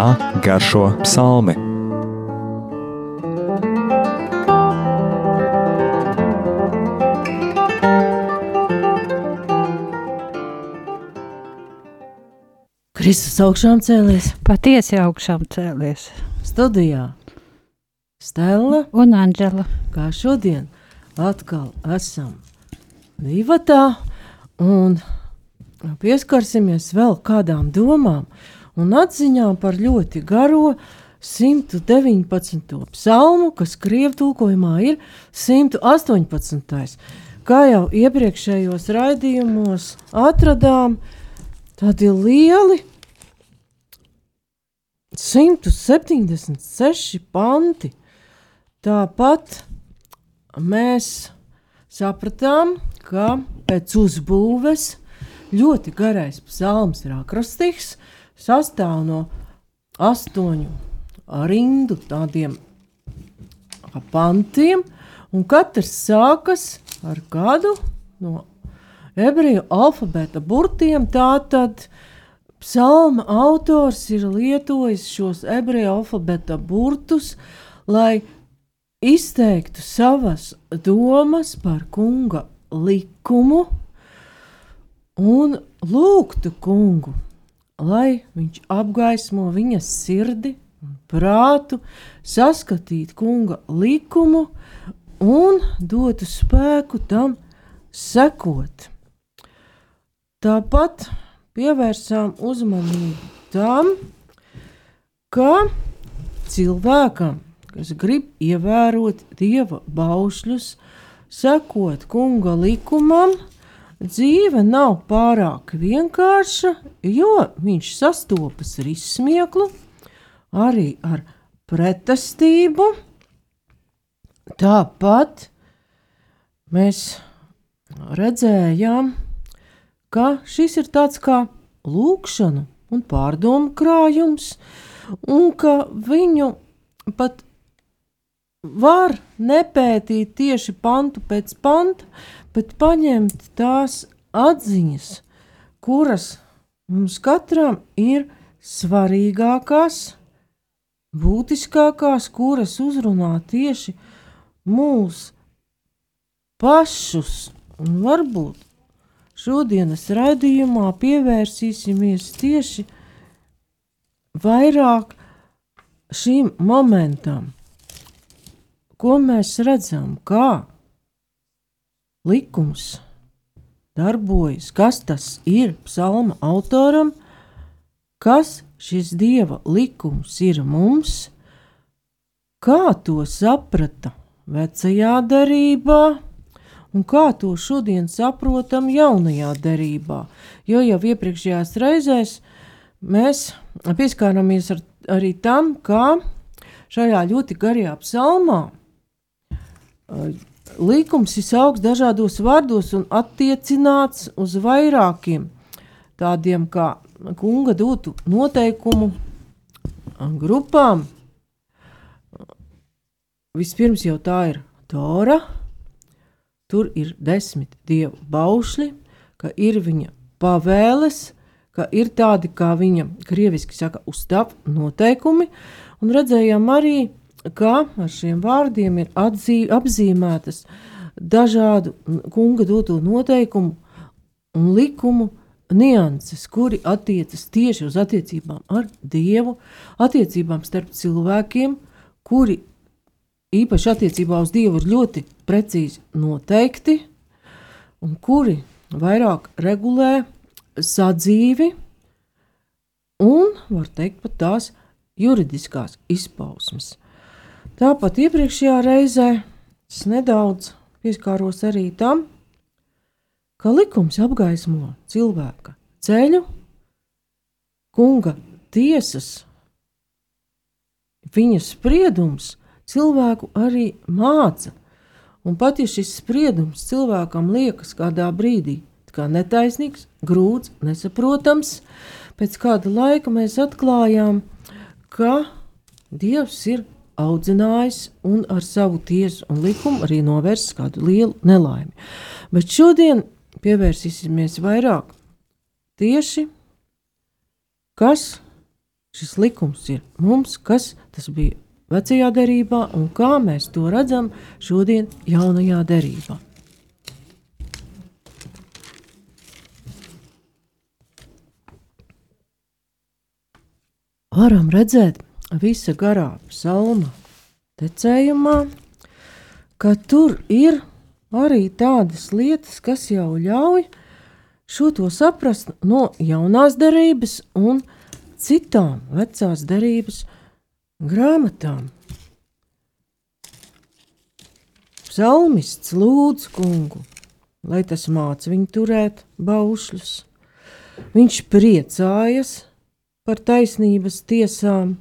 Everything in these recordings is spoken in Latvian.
Tā garšo psalmi. Kristus augšām cēlies. Patiesi augšām cēlies. Studijā Stela un Anģela. Kā šodien atkal esam divatā un pieskarsimies vēl kādām domām un atziņām par ļoti garo 119. psalmu, kas krievu tulkojumā ir 118. Kā jau iepriekšējos raidījumos atradām, tādi lieli 176 panti. Tāpat mēs sapratām, ka pēc uzbūves ļoti garais psalms ir akrastīgs, sastāv no astoņu rindu tādiem pantiem, un katrs sākas ar kādu no ebreju alfabēta burtiem. Tātad psalma autors ir lietojis šos ebreju alfabēta burtus, lai izteiktu savas domas par kunga likumu un lūgtu kungu, lai viņš apgaismo viņas sirdi un prātu, saskatīt kunga likumu un dotu spēku tam sekot. Tāpat pievērsām uzmanību tam, ka cilvēkam, kas grib ievērot dieva baušļus, sekot kunga likumam, dzīve nav pārāk vienkārša, jo viņš sastopas ar izsmieklu, arī ar pretestību. Tāpat mēs redzējām, ka šis ir tāds kā lūkšanu un pārdomu krājums, un ka viņu pat var nepētīt tieši pantu pēc panta, bet paņemt tās atziņas, kuras mums katram ir svarīgākās, būtiskākās, kuras uzrunā tieši mūsu pašus. Un varbūt šodienas raidījumā pievērsīsimies tieši vairāk šīm momentam ko mēs redzam, kā? Likums darbojas, kas tas ir? Psalma autoram, kas šis dieva likums ir mums, kā to saprata vecajā derībā. Un kā to šodien saprotam jaunajā derībā? Jo jau iepriekšējās reizēs mēs pieskārāmies ar, arī tam, kā šajā ļoti garajā psalmā Līkums ir saukts dažādos vārdos un attiecināts uz vairākiem tādiem kā kunga dotu noteikumu grupām. Vispirms jau tā ir Tora, tur ir desmit dievu baušļi, ka ir viņa pavēles, ka ir tādi, kā viņa krieviski saka, uzstāv noteikumi, un redzējām arī ka ar šiem vārdiem ir atzī, apzīmētas dažādu kunga doto noteikumu un likumu nianses, kuri attiecas tieši uz attiecībām ar Dievu, attiecībām starp cilvēkiem, kuri īpaši attiecībā uz Dievu ir ļoti precīzi noteikti, un kuri vairāk regulē sadzīvi un, var teikt, pat tās juridiskās izpausmes. Tāpat iepriekšējā reizē es nedaudz pieskāros arī tam, ka likums apgaismo cilvēka ceļu, kunga tiesas, viņa spriedums cilvēku arī māca. Un pat ja šis spriedums cilvēkam liekas kādā brīdī kā netaisnīgs, grūts, nesaprotams, pēc kāda laika mēs atklājām, ka Dievs ir audzinājis un ar savu tiesu un likumu arī novērsis kādu lielu nelaimi. Bet šodien pievērsīsimies vairāk tieši, kas šis likums ir mums, kas tas bija vecajā derībā un kā mēs to redzam šodien, jaunajā derībā. Varam redzēt visa garā psalma tecējumā, ka tur ir arī tādas lietas, kas jau ļauj šo to saprast no jaunās derības un citām vecās derības grāmatām. Psalmists lūdz kungu, lai tas māca viņu turēt baušļus. Viņš priecājas par taisnības tiesām,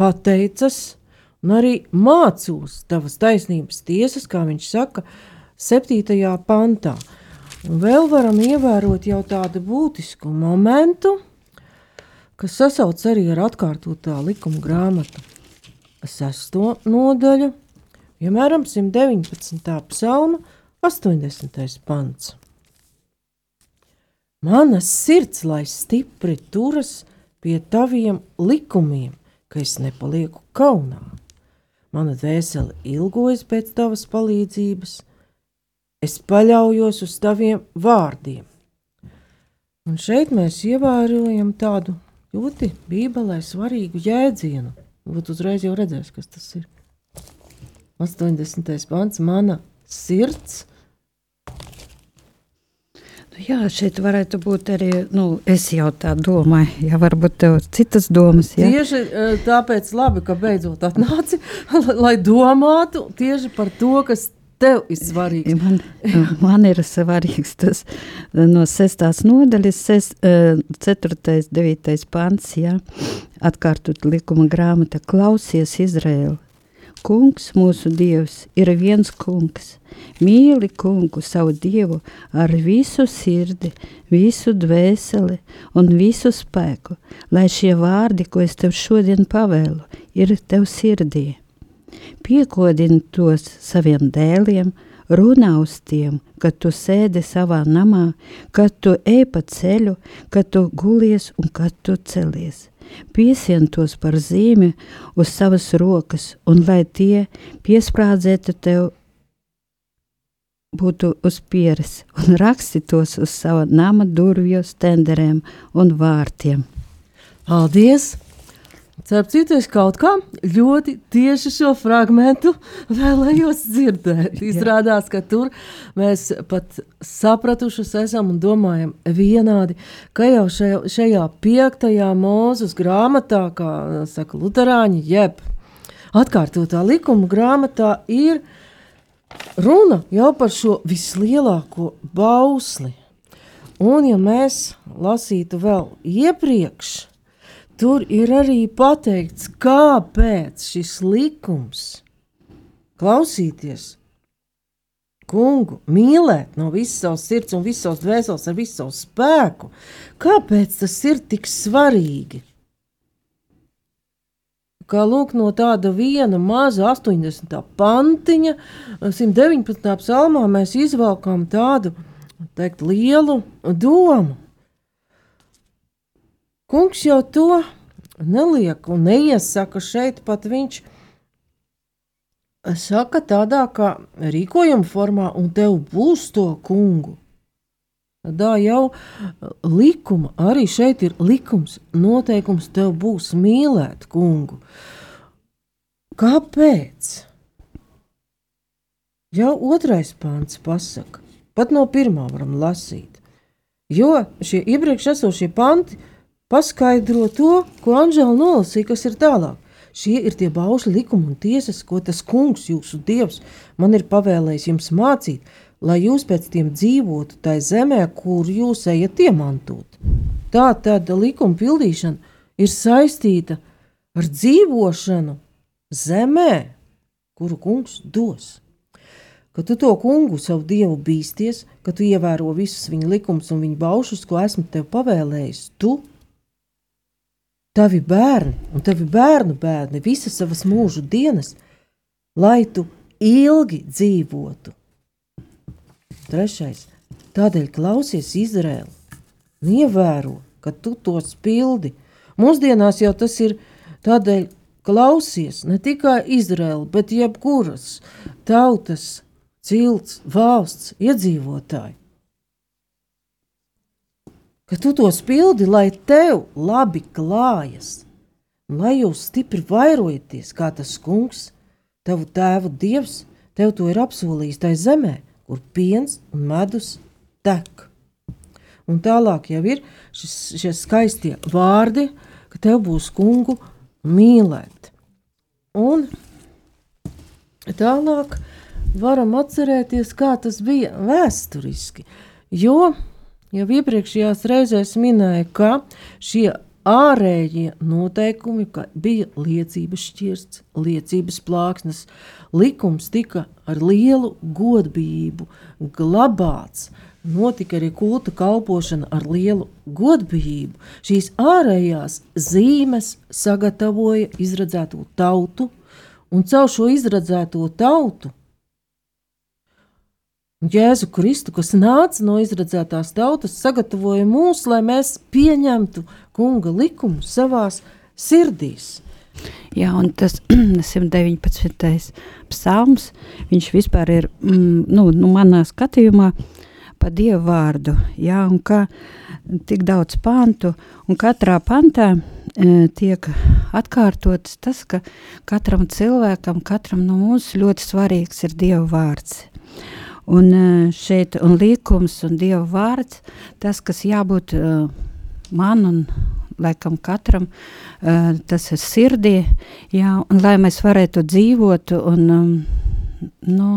pateicas un arī mācos tavas taisnības tiesas, kā viņš saka, 7. pantā. Un vēl varam ievērot jau tādu būtisku momentu, kas sasauc arī ar atkārtotā likuma grāmatu sesto nodaļu, piemēram, 119. psalma 80. pants. Mana sirds, lai stipri turas pie taviem likumiem, ka es nepalieku kaunā. Mana dvēsele ilgojas pēc tavas palīdzības, es paļaujos uz taviem vārdiem. Un šeit mēs ievērojam tādu ļoti Bībelē svarīgu jēdzienu. Varbūt uzreiz jau redzēs, kas tas ir. 80. pants, mana sirds. Jā, šeit varētu būt arī, nu, es jau tā domāju, ja varbūt tev citas domas. Jā. Tieši eh, tāpēc labi, ka beidzot atnāci, lai domātu tieši par to, kas tev ir svarīgs. Man, man ir svarīgs tas no sestās nodaļas, 4. 9. pants, jā, atkārtot likuma grāmata, klausies Izraēlu. Kungs, mūsu dievs, ir viens kungs. Mīli kungu, savu dievu, ar visu sirdi, visu dvēseli un visu spēku, lai šie vārdi, ko es tev šodien pavēlu, ir tev sirdī piekodini tos saviem dēliem, runā uz tiem, kad tu sēdi savā namā, kad tu ej pa ceļu, kad tu gulies un kad tu celies. Piesien tos par zīmi uz savas rokas, un lai tie piesprādzētu tev būtu uz pieres, un raksti tos uz sava nama durvju stenderēm un vārtiem. Paldies! Starp citu, es kaut kā ļoti tieši šo fragment vēlējos dzirdēt. Izrādās, ka tur mēs pat sapratuši esam un domājam vienādi, ka jau šajā, šajā piektajā mūzes grāmatā, kā saka Lutāņi, jeb atkārtotā likuma grāmatā, ir runa jau par šo vislielāko bausli. Un, ja mēs lasītu vēl iepriekš, tur ir arī pateikts, kāpēc šis likums klausīties kungu, mīlēt no visas savas sirds un visas savas dvēseles ar visu savu spēku. Kāpēc tas ir tik svarīgi? Kā lūk, no tāda viena maza 80. pantiņa, 119. psalmā mēs izvelkam tādu teikt, lielu domu. Kungs jau to neliek un neiesaka šeit pat viņš. Saka tādā kā rīkojuma formā, un tev būs to kungu. Tā jau likuma, arī šeit ir likums, noteikums, tev būs mīlēt kungu. Kāpēc? Jau otrais pāns pasaka, pat no pirmā varam lasīt. Jo šie iepriekš esošie panti paskaidro to, ko Anģela nolasīja, kas ir tālāk. Šie ir tie baušļi likumi un tiesas, ko tas kungs, jūsu dievs, man ir pavēlējis jums mācīt, lai jūs pēc tiem dzīvotu tajā zemē, kur jūs ejat iemantot. Tā tad likuma pildīšana ir saistīta ar dzīvošanu zemē, kuru kungs dos. Kad tu to kungu, savu dievu, bīsties, kad tu ievēro visus viņa likumus un viņa baušus, ko esmu tev pavēlējis, tu tavi bērni un tavi bērnu bērni visas savas mūžu dienas, lai tu ilgi dzīvotu. Trešais. Tādēļ klausies Izraēlu un ievēro, ka tu tos pildi. Mūsdienās jau tas ir tādēļ, klausies ne tikai Izraēla, bet jebkuras tautas, cilts, valsts iedzīvotāji. Ka tu to spildi, lai tev labi klājas, lai jūs stipri vairojaties, kā tas kungs, tavu tēvu dievs, tev to ir apsolījis tai zemē, kur piens un medus tek. Un tālāk jau ir šis, šie skaistie vārdi, ka tev būs kungu mīlēt. Un tālāk varam atcerēties, kā tas bija vēsturiski. Jo jau iepriekšējās reizēs minēja, ka šie ārējie noteikumi, ka bija liecības šķirsts, liecības plāksnes, likums tika ar lielu godbijību glabāts. Notika arī kulta kalpošana ar lielu godbijību. Šīs ārējās zīmes sagatavoja izredzēto tautu, un caur šo izredzēto tautu Jēzu Kristu, kas nāca no izredzētās tautas, sagatavoja mūs, lai mēs pieņemtu kunga likumu savās sirdīs. Jā, un tas 119. psalms, viņš vispār ir, mm, nu, nu manā skatījumā, pa Dievu vārdu, jā, un kā tik daudz pantu, un katrā pantā e, tiek atkārtots tas, ka katram cilvēkam, katram no mums ļoti svarīgs ir Dieva vārds. Un eh, šeit un likums un Dieva vārds, tas, kas jābūt uh, man un laikam katram, uh, tas ir sirdī, jā, un lai mēs varētu dzīvot un um, no,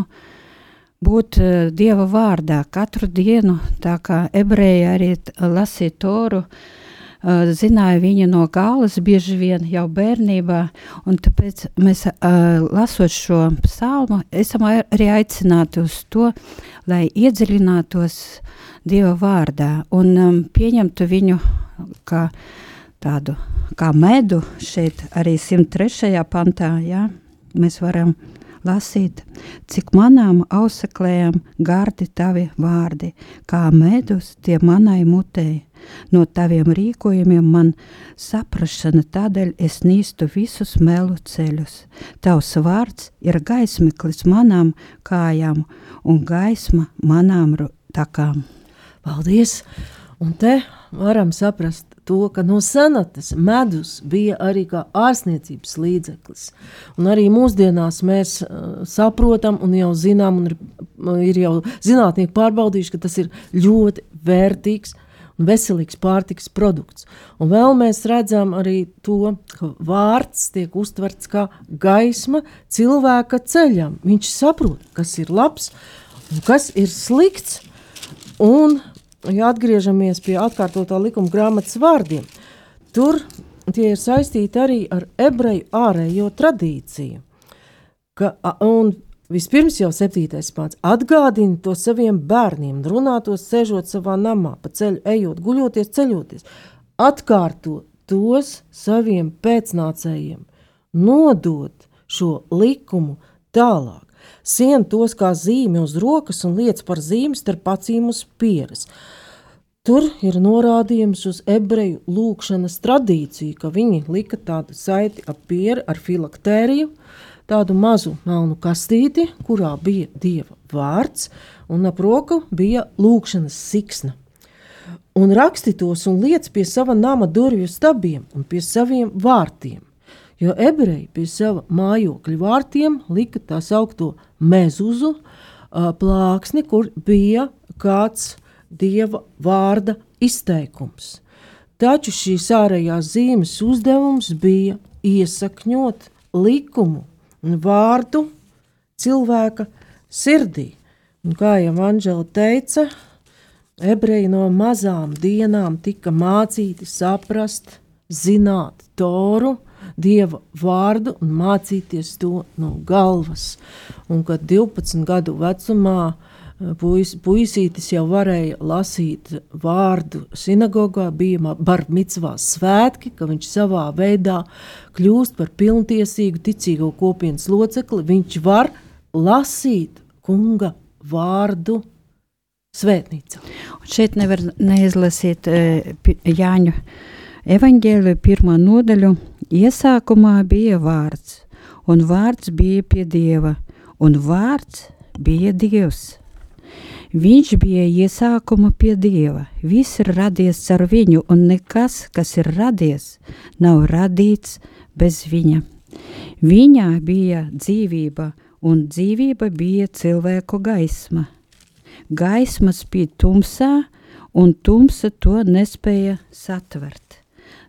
būt Dieva vārdā katru dienu, tā kā ebreji arī lasīja toru, uh, uh, zināja viņu no galvas bieži vien jau bērnībā, un tāpēc mēs uh, lasot šo psalmu, esam arī aicināti uz to, lai iedziļinātos Dieva vārdā un um, pieņemtu viņu kā tādu, kā medu šeit arī 103. pantā, jā, mēs varam lasīt, cik manām auseklējām gardi tavi vārdi, kā medus tie manai mutei No taviem rīkojumiem man saprašana, tādēļ es nīstu visus melu ceļus. Tavs vārds ir gaismeklis manām kājām un gaisma manām takām. Paldies! Un te varam saprast to, ka no senatas medus bija arī kā ārstniecības līdzeklis. Un arī mūsdienās mēs uh, saprotam un jau zinām, un ir, ir jau zinātnieki pārbaudījuši, ka tas ir ļoti vērtīgs un veselīgs pārtiks produkts. Un vēl mēs redzam arī to, ka vārds tiek uztverts kā gaisma cilvēka ceļam. Viņš saprot, kas ir labs un kas ir slikts. Un, ja atgriežamies pie atkārtotā likuma grāmatas vārdiem, tur tie ir saistīti arī ar ebreju ārējo tradīciju. Ka, un Vispirms jau septītais pāns atgādina to saviem bērniem, runātos, sēžot savā namā, pa ceļu ejot, guļoties, ceļoties. Atkārto tos saviem pēcnācējiem, nodot šo likumu tālāk. Sien tos kā zīmi uz rokas un liec par zīmi starp acīm uz pieres. Tur ir norādījums uz ebreju lūkšanas tradīciju, ka viņi lika tādu saiti ap pieri ar filaktēriju, tādu mazu melnu kastīti, kurā bija dieva vārds, un ap roku bija lūkšanas siksna. Un raksti tos un liec pie sava nama durvju stabiem un pie saviem vārtiem, jo ebreji pie sava mājokļa vārtiem lika tā saukto mezuzu plāksni, kur bija kāds dieva vārda izteikums. Taču šīs ārējās zīmes uzdevums bija iesakņot likumu vārdu cilvēka sirdī. Un kā jau Anģela teica, ebreji no mazām dienām tika mācīti saprast, zināt toru, dieva vārdu un mācīties to no galvas. Un kad 12 gadu vecumā Puis, puisītis jau varēja lasīt vārdu sinagogā, bija barmicvā svētki, ka viņš savā veidā kļūst par pilntiesīgu ticīgo kopienas locekli. Viņš var lasīt kunga vārdu svētnīcā. Un šeit nevar neizlasīt uh, Jāņu Evangelija pirmā nodaļa iesākumā bija vārds, un vārds bija pie Dieva, un vārds bija Dievs. Viņš bija iesākuma pie Dieva, viss ir radies ar viņu, un nekas, kas ir radies, nav radīts bez viņa. Viņā bija dzīvība, un dzīvība bija cilvēku gaisma. Gaisma spīd tumsā, un tumsa to nespēja satvert.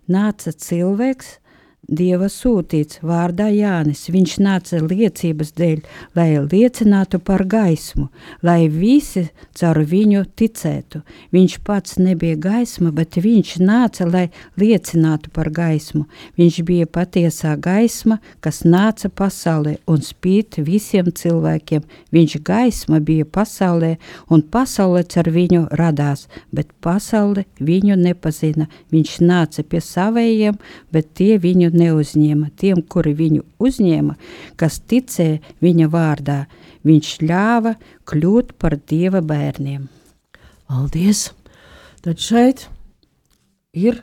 Nāca cilvēks, Dieva sūtīts vārdā Jānis. Viņš nāca liecības dēļ, lai liecinātu par gaismu, lai visi caur viņu ticētu. Viņš pats nebija gaisma, bet viņš nāca, lai liecinātu par gaismu. Viņš bija patiesā gaisma, kas nāca pasaulē un spīt visiem cilvēkiem. Viņš gaisma bija pasaulē, un pasaule caur viņu radās, bet pasaule viņu nepazina. Viņš nāca pie savējiem, bet tie viņu neuzņēma. Tiem, kuri viņu uzņēma, kas ticēja viņa vārdā, viņš ļāva kļūt par dieva bērniem. Paldies! Tad šeit ir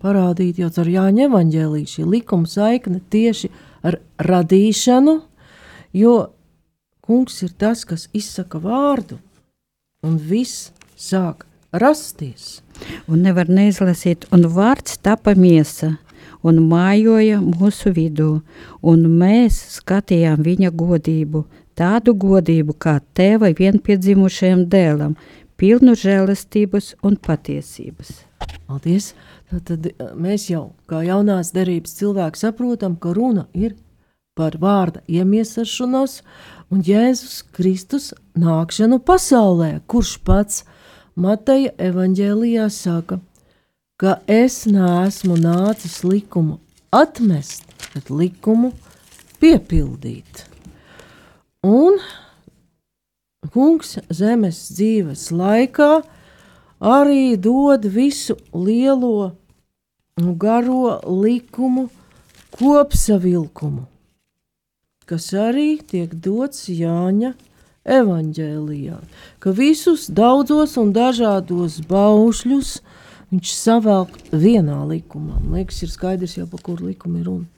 parādīta jau ar Jāņa evaņģēlīju šī likuma saikne tieši ar radīšanu, jo kungs ir tas, kas izsaka vārdu, un viss sāk rasties. Un nevar neizlasīt, un vārds tapa miesa, un mājoja mūsu vidū, un mēs skatījām viņa godību, tādu godību kā tēva vienpiedzimušajam dēlam, pilnu žēlastības un patiesības. Paldies! Tad mēs jau kā jaunās derības cilvēki saprotam, ka runa ir par vārda iemiesašanos un Jēzus Kristus nākšanu pasaulē, kurš pats Mateja evaņģēlijā saka – ka es neesmu nācis likumu atmest, bet likumu piepildīt. Un kungs zemes dzīves laikā arī dod visu lielo garo likumu kopsavilkumu, kas arī tiek dots Jāņa evaņģēlijā, ka visus daudzos un dažādos baušļus – viņš savelk vienā likumā. Man liekas, ir skaidrs jau par kuru likumu ir runa.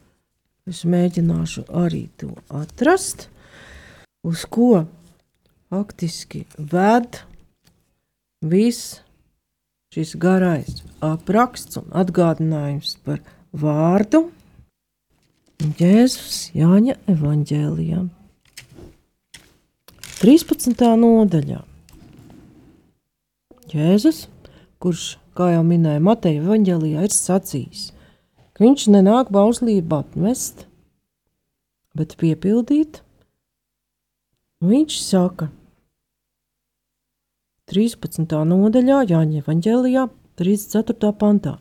Es mēģināšu arī to atrast, uz ko faktiski ved viss šis garais apraksts un atgādinājums par vārdu Jēzus Jāņa evaņģēlijā. 13. nodaļā. Jēzus, kurš kā jau minēja Mateja Vanģelijā, ir sacījis, ka viņš nenāk bauslību atmest, bet piepildīt. Viņš saka, 13. nodaļā, Jāņa Vanģelijā, 34. pantā,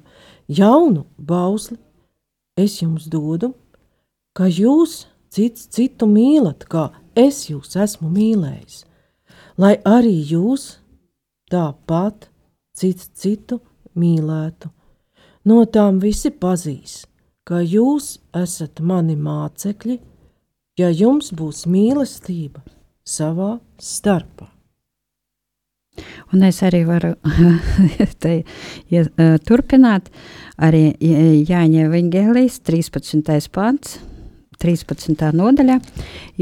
jaunu bausli es jums dodu, ka jūs cits citu mīlat, kā es jūs esmu mīlējis, lai arī jūs tāpat cits citu mīlētu. No tām visi pazīs, ka jūs esat mani mācekļi, ja jums būs mīlestība savā starpā. Un es arī varu te, ja, turpināt. Arī Jāņa Evangelijas 13. pants, 13. nodaļā.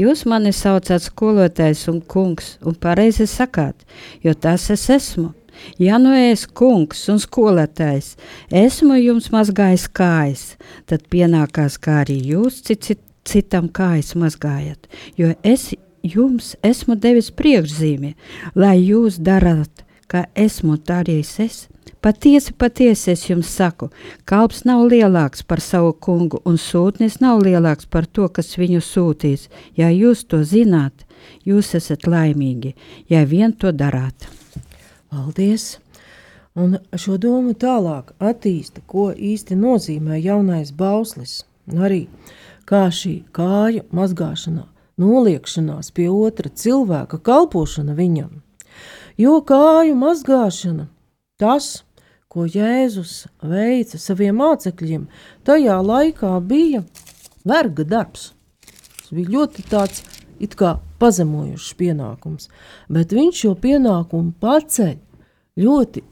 Jūs mani saucat skolotājs un kungs, un pareizi sakāt, jo tas es esmu. Ja nu es, kungs un skolotājs, esmu jums mazgājis kājas, tad pienākās kā arī jūs cit, cit, citam kājas mazgājat, jo es jums esmu devis priekšzīmi, lai jūs darat, kā esmu darījis es. Patiesi, patiesi es jums saku, kalps nav lielāks par savu kungu, un sūtnis nav lielāks par to, kas viņu sūtīs. Ja jūs to zināt, jūs esat laimīgi, ja vien to darāt. Paldies! Un šo domu tālāk attīsta, ko īsti nozīmē jaunais bauslis. Arī kā šī kāju mazgāšana, noliekšanās pie otra cilvēka, kalpošana viņam. Jo kāju mazgāšana, tas, ko Jēzus veica saviem mācekļiem, tajā laikā bija verga darbs. Tas bija ļoti tāds it kā pazemojušs pienākums, bet viņš šo pienākumu paceļ ļoti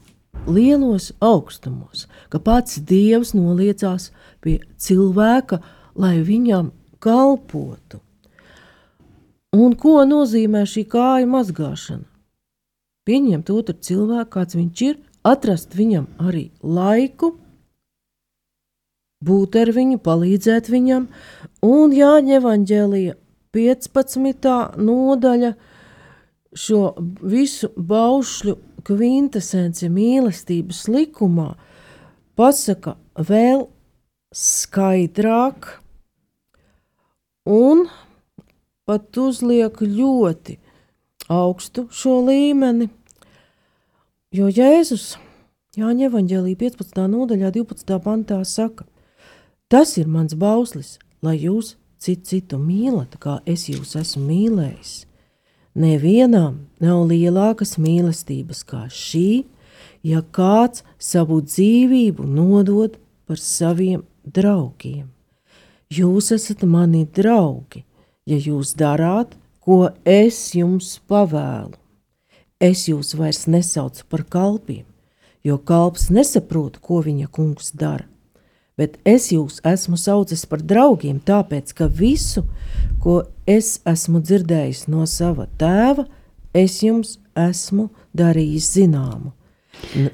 lielos augstumos, ka pats Dievs noliecās pie cilvēka, lai viņam kalpotu. Un ko nozīmē šī kāja mazgāšana? Pieņemt otru cilvēku, kāds viņš ir, atrast viņam arī laiku, būt ar viņu, palīdzēt viņam, un Jāņa Evangelija 15. nodaļa šo visu baušļu kvintesenci mīlestības likumā pasaka vēl skaidrāk un pat uzliek ļoti augstu šo līmeni, jo Jēzus Jāņa Evangelija 15. nodaļā 12. pantā saka, tas ir mans bauslis, lai jūs citu citu mīlat, kā es jūs esmu mīlējis. Nevienam nav lielākas mīlestības kā šī, ja kāds savu dzīvību nodod par saviem draugiem. Jūs esat mani draugi, ja jūs darāt, ko es jums pavēlu. Es jūs vairs nesaucu par kalpiem, jo kalps nesaprot, ko viņa kungs dara. Bet es jūs esmu saucis par draugiem, tāpēc ka visu, ko es esmu dzirdējis no sava tēva, es jums esmu darījis zināmu. N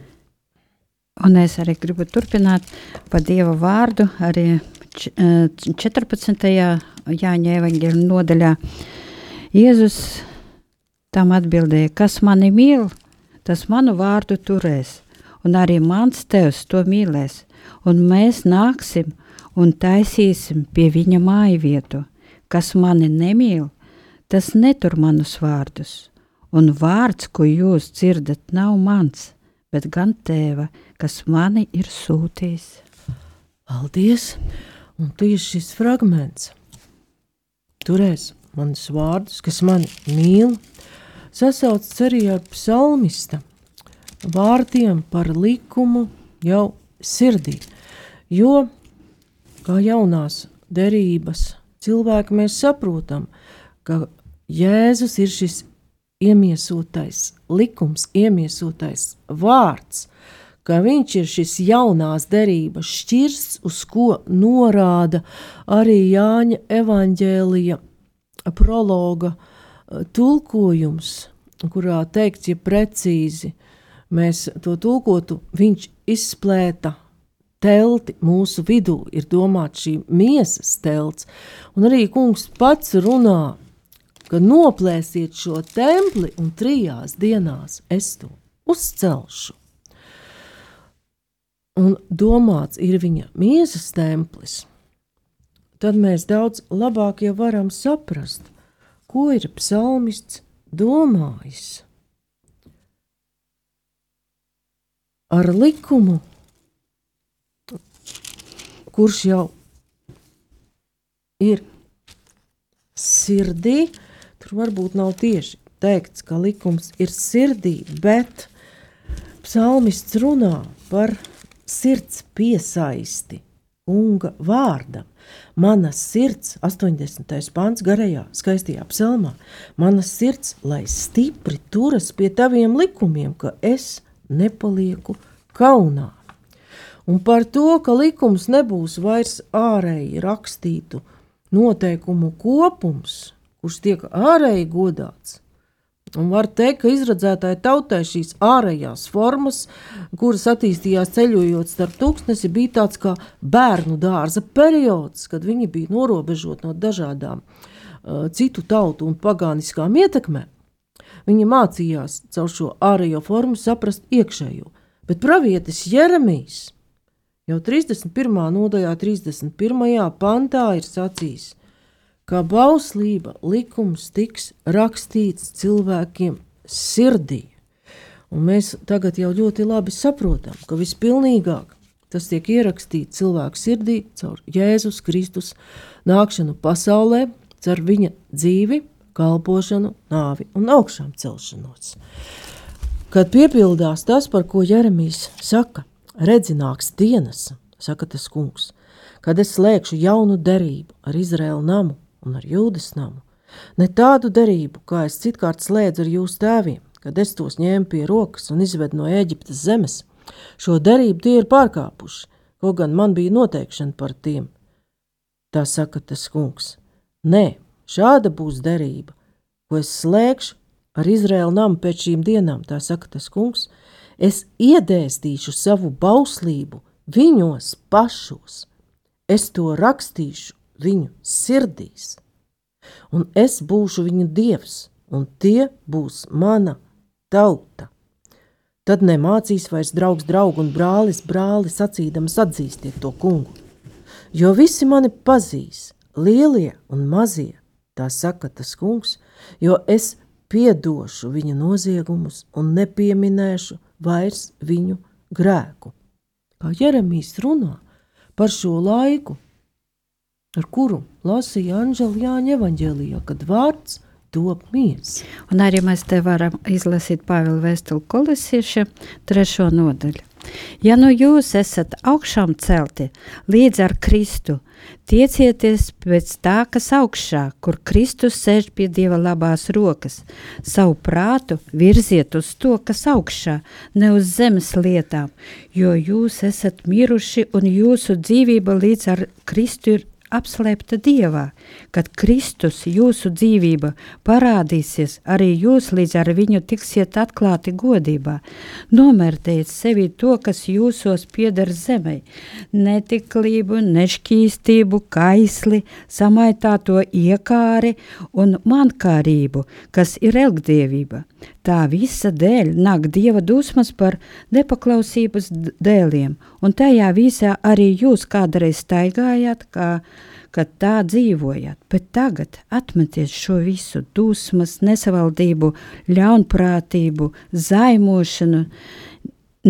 Un es arī gribu turpināt par Dieva vārdu, arī 14. Jāņa evaņģēļa nodaļā. Jēzus tam atbildēja, kas mani mīl, tas manu vārdu turēs, un arī mans tevs to mīlēs, un mēs nāksim un taisīsim pie viņa māju vietu. Kas mani nemīl, tas netur manus vārdus, un vārds, ko jūs dzirdat, nav mans, bet gan tēva, kas mani ir sūtījis. Paldies! Un tieši šis fragments turēs manus vārdus, kas mani mīl, sasaucas arī ar psalmista vārdiem par likumu jau sirdī. Jo, kā jaunās derības cilvēki, mēs saprotam, ka Jēzus ir šis iemiesotais likums, iemiesotais vārds, ka viņš ir šis jaunās derības šķirsts, uz ko norāda arī Jāņa evaņģēlija prologa eh, tulkojums, kurā teikts, ja precīzi mēs to tulkotu, viņš izsplēta telti mūsu vidū, ir domāts šī miesas telts, un arī kungs pats runā, ka noplēsiet šo templi un trijās dienās es to uzcelšu. Un domāts ir viņa miesas templis, tad mēs daudz labāk jau varam saprast, ko ir psalmists domājis. Ar likumu, kurš jau ir sirdī, tur varbūt nav tieši teikts, ka likums ir sirdī, bet psalmists runā par sirds piesaisti kunga vārdam. Mana sirds, 80. pāns garajā, skaistajā psalmā, mana sirds, lai stipri turas pie taviem likumiem, ka es nepalieku kaunā. Un par to, ka likums nebūs vairs ārēji rakstītu noteikumu kopums, kurš tiek ārēji godāts, Un var teikt, ka izradzētāji tautai šīs ārējās formas, kuras attīstījās ceļojot starp tūkstnesi, bija tāds kā bērnu dārza periods, kad viņi bija norobežoti no dažādām uh, citu tautu un pagāniskām ietekmēm. Viņi mācījās caur šo ārējo formu saprast iekšējo, bet pravietis Jeremijs jau 31. nodaļā, 31. pantā ir sacījis – kā bauslība likums tiks rakstīts cilvēkiem sirdī. Un mēs tagad jau ļoti labi saprotam, ka vispilnīgāk tas tiek ierakstīts cilvēku sirdī caur Jēzus Kristus nākšanu pasaulē, caur viņa dzīvi, kalpošanu, nāvi un augšām celšanos. Kad piepildās tas, par ko Jeremijs saka, redzināks dienas, saka tas kungs, kad es slēgšu jaunu derību ar Izraēlu namu un ar jūdas namu. Ne tādu darību, kā es citkārt slēdzu ar jūsu tēviem, kad es tos ņēmu pie rokas un izvedu no Eģiptes zemes, Šo derību tie ir pārkāpuši, kaut gan man bija noteikšana par tiem. Tā saka tas kungs. Nē, šāda būs derība, ko es slēgšu ar Izraēlu namu pēc šīm dienām, tā saka tas kungs. Es iedēstīšu savu bauslību viņos pašos, es to rakstīšu viņu sirdīs, un es būšu viņu dievs, un tie būs mana tauta. Tad nemācīs vairs draugs draugu un brālis brāli sacīdams atzīstiet to kungu. Jo visi mani pazīs, lielie un mazie, tā saka tas kungs, jo es piedošu viņa noziegumus un nepieminēšu vairs viņu grēku. Kā Jeremijs runā par šo laiku, ar kuru lasīja Anģela Jāņa evaņģēlijā, kad vārds top miers. Un arī mēs te varam izlasīt Pāvila vēstuli kolesiešiem trešo nodaļu. Ja nu jūs esat augšām celti līdz ar Kristu, tiecieties pēc tā, kas augšā, kur Kristus sēž pie Dieva labās rokas. Savu prātu virziet uz to, kas augšā, ne uz zemes lietām, jo jūs esat miruši un jūsu dzīvība līdz ar Kristu ir apslēpta Dievā. Kad Kristus, jūsu dzīvība, parādīsies, arī jūs līdz ar viņu tiksiet atklāti godībā. Nomērtējiet sevi to, kas jūsos pieder zemē, netiklību, nešķīstību, kaisli, samaitāto iekāri un mankārību, kas ir elgdievība. Tā visa dēļ nāk dieva dusmas par nepaklausības dēliem, un tajā visā arī jūs kādreiz staigājāt, kā kad tā dzīvojat, bet tagad atmeties šo visu dusmas, nesavaldību, ļaunprātību, zaimošanu,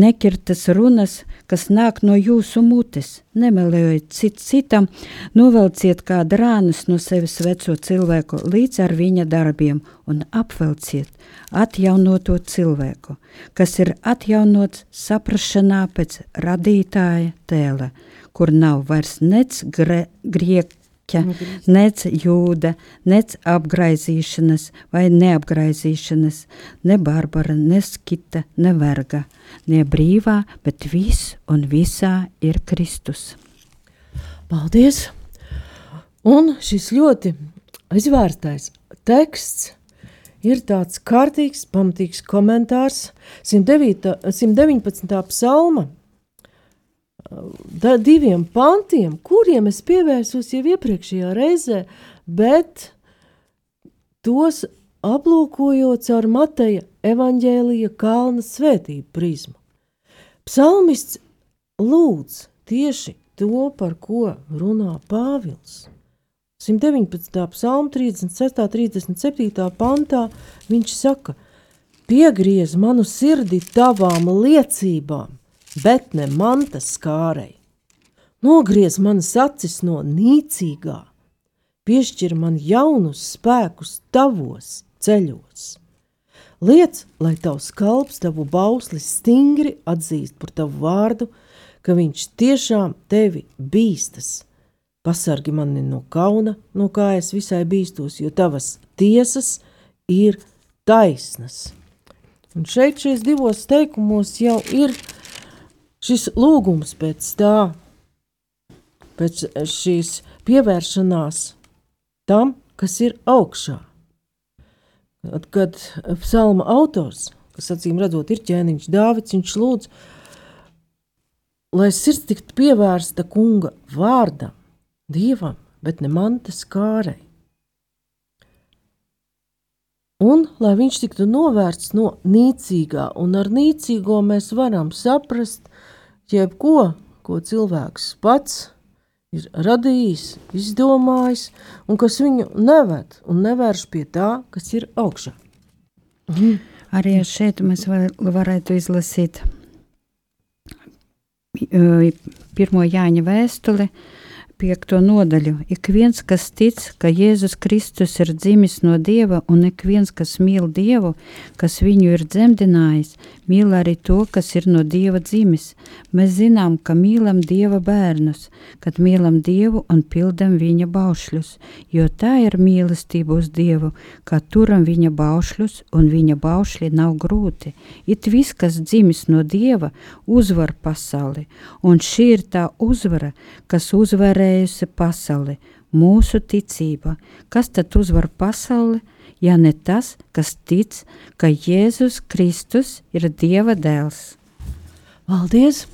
nekirtas runas, kas nāk no jūsu mutes. Nemelējiet cit citam, novelciet kā drānus no sevis veco cilvēku līdz ar viņa darbiem un apvelciet atjaunoto cilvēku, kas ir atjaunots saprašanā pēc radītāja tēla, kur nav vairs nec gre, grieka grieķa, nec jūda, nec apgraizīšanas vai neapgraizīšanas, ne barbara, ne skita, ne verga, ne brīvā, bet viss un visā ir Kristus. Paldies! Un šis ļoti izvērstais teksts ir tāds kārtīgs, pamatīgs komentārs 109, 119. psalma da, diviem pantiem, kuriem es pievērsos jau iepriekšējā reizē, bet tos aplūkojot caur Mateja evaņģēlija kalna svētību prizmu. Psalmists lūdz tieši to, par ko runā Pāvils. 119. psalma 36. 37. pantā viņš saka, piegriez manu sirdi tavām liecībām, bet ne mantas skārei. Nogriez manas acis no nīcīgā, piešķir man jaunus spēkus tavos ceļos. Liec, lai tavs kalps tavu bausli stingri atzīst par tavu vārdu, ka viņš tiešām tevi bīstas. Pasargi mani no kauna, no kā es visai bīstos, jo tavas tiesas ir taisnas. Un šeit šajos divos teikumos jau ir šis lūgums pēc tā, pēc šīs pievēršanās tam, kas ir augšā. Kad, kad psalma autors, kas acīm redzot ir ķēniņš Dāvids, viņš lūdz, lai sirds tiktu pievērsta kunga vārdam, dievam, bet ne mantas kārai. Un lai viņš tiktu novērsts no nīcīgā, un ar nīcīgo mēs varam saprast jebko, ko cilvēks pats ir radījis, izdomājis, un kas viņu neved un nevērš pie tā, kas ir augšā. Mhm. Arī šeit mēs var, varētu izlasīt pirmo Jāņa vēstuli, piekto nodaļu. Ik viens, kas tic, ka Jēzus Kristus ir dzimis no Dieva, un ik viens, kas mīl Dievu, kas viņu ir dzemdinājis, mīl arī to, kas ir no Dieva dzimis. Mēs zinām, ka mīlam Dieva bērnus, kad mīlam Dievu un pildam viņa baušļus, jo tā ir mīlestība uz Dievu, kā turam viņa baušļus, un viņa baušļi nav grūti. It viss, kas dzimis no Dieva, uzvar pasauli, un šī ir tā uzvara, kas uzvarējusi pasauli, mūsu ticība. Kas tad uzvar pasauli, ja ne tas, kas tic, ka Jēzus Kristus ir Dieva dēls? Paldies!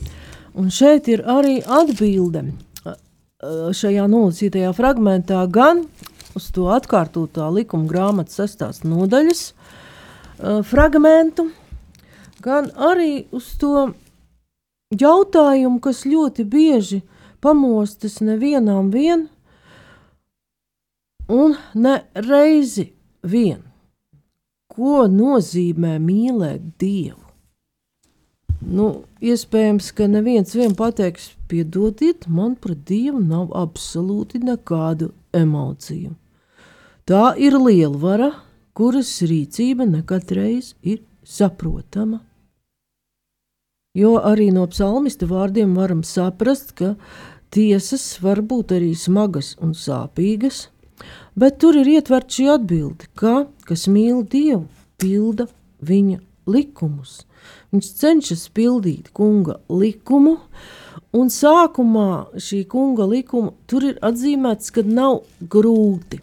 Un šeit ir arī atbilde šajā nolasītajā fragmentā gan uz to atkārtotā likuma grāmatas sestās nodaļas fragmentu, gan arī uz to jautājumu, kas ļoti bieži pamostas nevienam vien un ne reizi vien. Ko nozīmē mīlēt Dievu? Nu, iespējams, ka neviens vien pateiks, piedodiet, man pret Dievu nav absolūti nekādu emociju. Tā ir lielvara, kuras rīcība nekatreiz ir saprotama jo arī no psalmista vārdiem varam saprast, ka tiesas var būt arī smagas un sāpīgas, bet tur ir ietverta šī atbilde, ka, kas mīl Dievu, pilda viņa likumus. Viņš cenšas pildīt kunga likumu, un sākumā šī kunga likuma tur ir atzīmēts, ka nav grūti.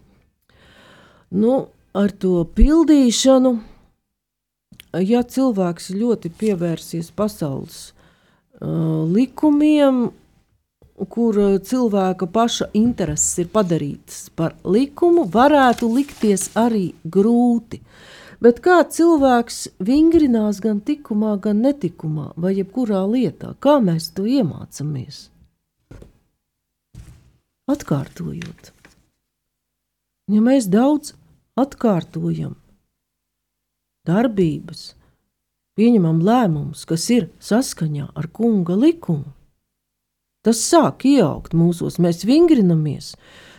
Nu, ar to pildīšanu ja cilvēks ļoti pievērsies pasaules uh, likumiem, kur cilvēka paša intereses ir padarītas par likumu, varētu likties arī grūti. Bet kā cilvēks vingrinās gan likumā, gan netikumā, vai jebkurā lietā, kā mēs to iemācāmies? Atkārtojot. Ja mēs daudz atkārtojam, darbības, pieņemam lēmumus, kas ir saskaņā ar kunga likumu. Tas sāk ieaugt mūsos, mēs vingrinamies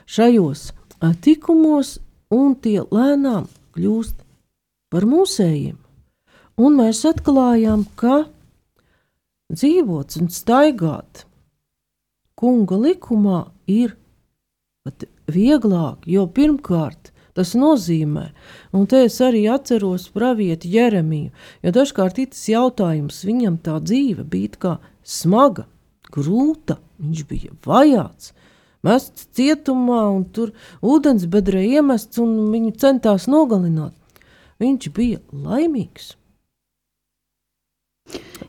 šajos tikumos, un tie lēnām kļūst par mūsējiem. Un mēs atklājām, ka dzīvot un staigāt kunga likumā ir pat vieglāk, jo pirmkārt Tas nozīmē, un te es arī atceros pravieti Jeremiju, jo dažkārt tas jautājums viņam tā dzīve bija kā smaga, grūta, viņš bija vajāts, mests cietumā un tur ūdensbedrē iemests un viņu centās nogalināt. Viņš bija laimīgs.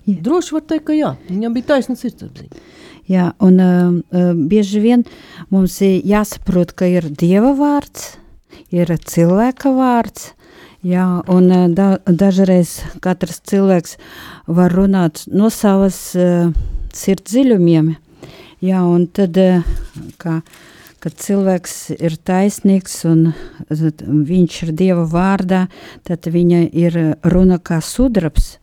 Jā. Droši var teikt, ka jā, viņam bija taisna sirdsapziņa. Jā, un uh, bieži vien mums ir jāsaprot, ka ir Dieva vārds, ir cilvēka vārds. Jā, un eh, da, dažreiz katrs cilvēks var runāt no savas uh, sirds dziļumiem. Jā, un tad, uh, kā, kad cilvēks ir taisnīgs un viņš ir Dieva vārdā, tad viņa ir runa kā sudrabs.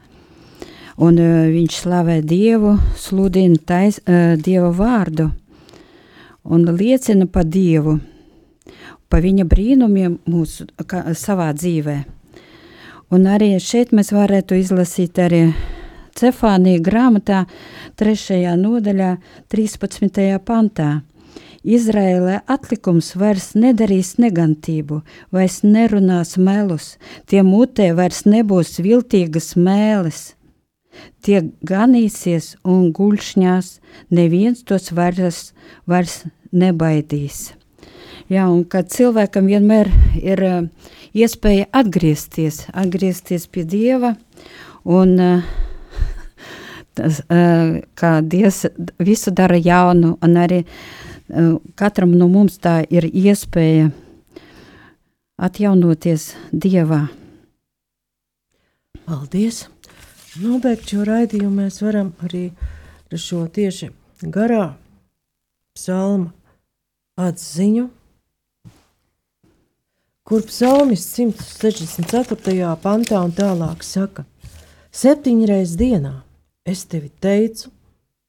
Un uh, viņš slavē Dievu, sludina tais, uh, Dieva vārdu un liecina par Dievu pa viņa brīnumiem mūsu kā, savā dzīvē. Un arī šeit mēs varētu izlasīt arī Cefānija grāmatā, 3. nodaļā, 13. pantā. Izraēlē atlikums vairs nedarīs negantību, vairs nerunās melus, tie mutē vairs nebūs viltīgas mēles. Tie ganīsies un guļšņās, neviens tos vairs, vairs nebaidīs. Jā, un kad cilvēkam vienmēr ir uh, iespēja atgriezties, atgriezties pie Dieva, un uh, tas, uh, kā Dievs visu dara jaunu, un arī uh, katram no mums tā ir iespēja atjaunoties Dievā. Paldies! Nobeigt šo raidījumu mēs varam arī ar šo tieši garā psalma atziņu kur psalmists 164. pantā un tālāk saka: Septiņreiz dienā es tevi teicu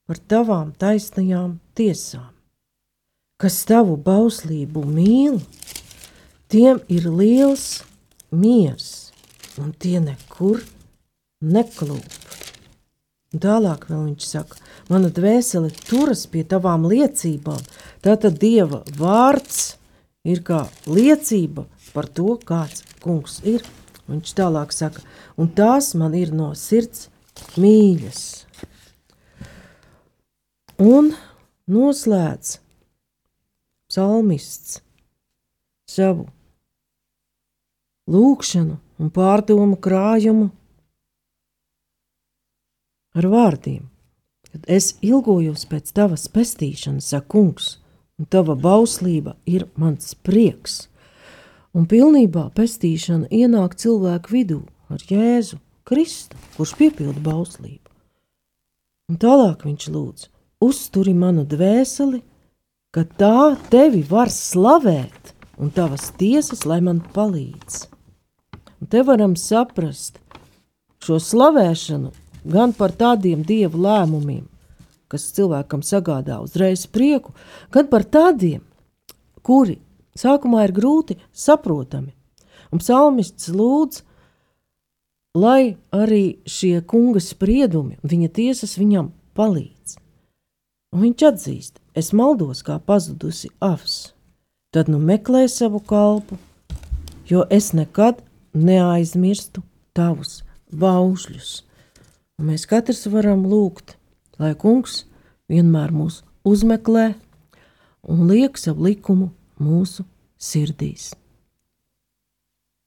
par tavām taisnajām tiesām. kas tavu bauslību mīl, tiem ir liels miers, un tie nekur neklūp. Un tālāk viņš saka, mana dvēsele turas pie tavām liecībām. Tātad Dieva vārds ir kā liecība par to, kāds kungs ir. Viņš tālāk saka, un tās man ir no sirds mīļas. Un noslēdz psalmists savu lūgšanu un pārdomu krājumu ar vārdiem. Kad es ilgojos pēc tavas pestīšanas, saka kungs, un tava bauslība ir mans prieks. Un pilnībā pestīšana ienāk cilvēku vidū ar Jēzu Kristu, kurš piepilda bauslību. Un tālāk viņš lūdz, uzturi manu dvēseli, ka tā tevi var slavēt, un tavas tiesas, lai man palīdz. Un te varam saprast šo slavēšanu gan par tādiem dievu lēmumiem, kas cilvēkam sagādā uzreiz prieku, gan par tādiem, kuri sākumā ir grūti saprotami. Un psalmists lūdz, lai arī šie kunga spriedumi, viņa tiesas viņam palīdz. Un viņš atzīst, es maldos kā pazudusi avs, tad nu meklē savu kalpu, jo es nekad neaizmirstu tavus baušļus. Un mēs katrs varam lūgt, lai kungs vienmēr mūs uzmeklē un liek savu likumu mūsu sirdīs.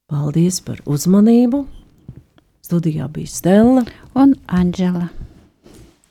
Paldies par uzmanību! Studijā bija Stela un Anģela.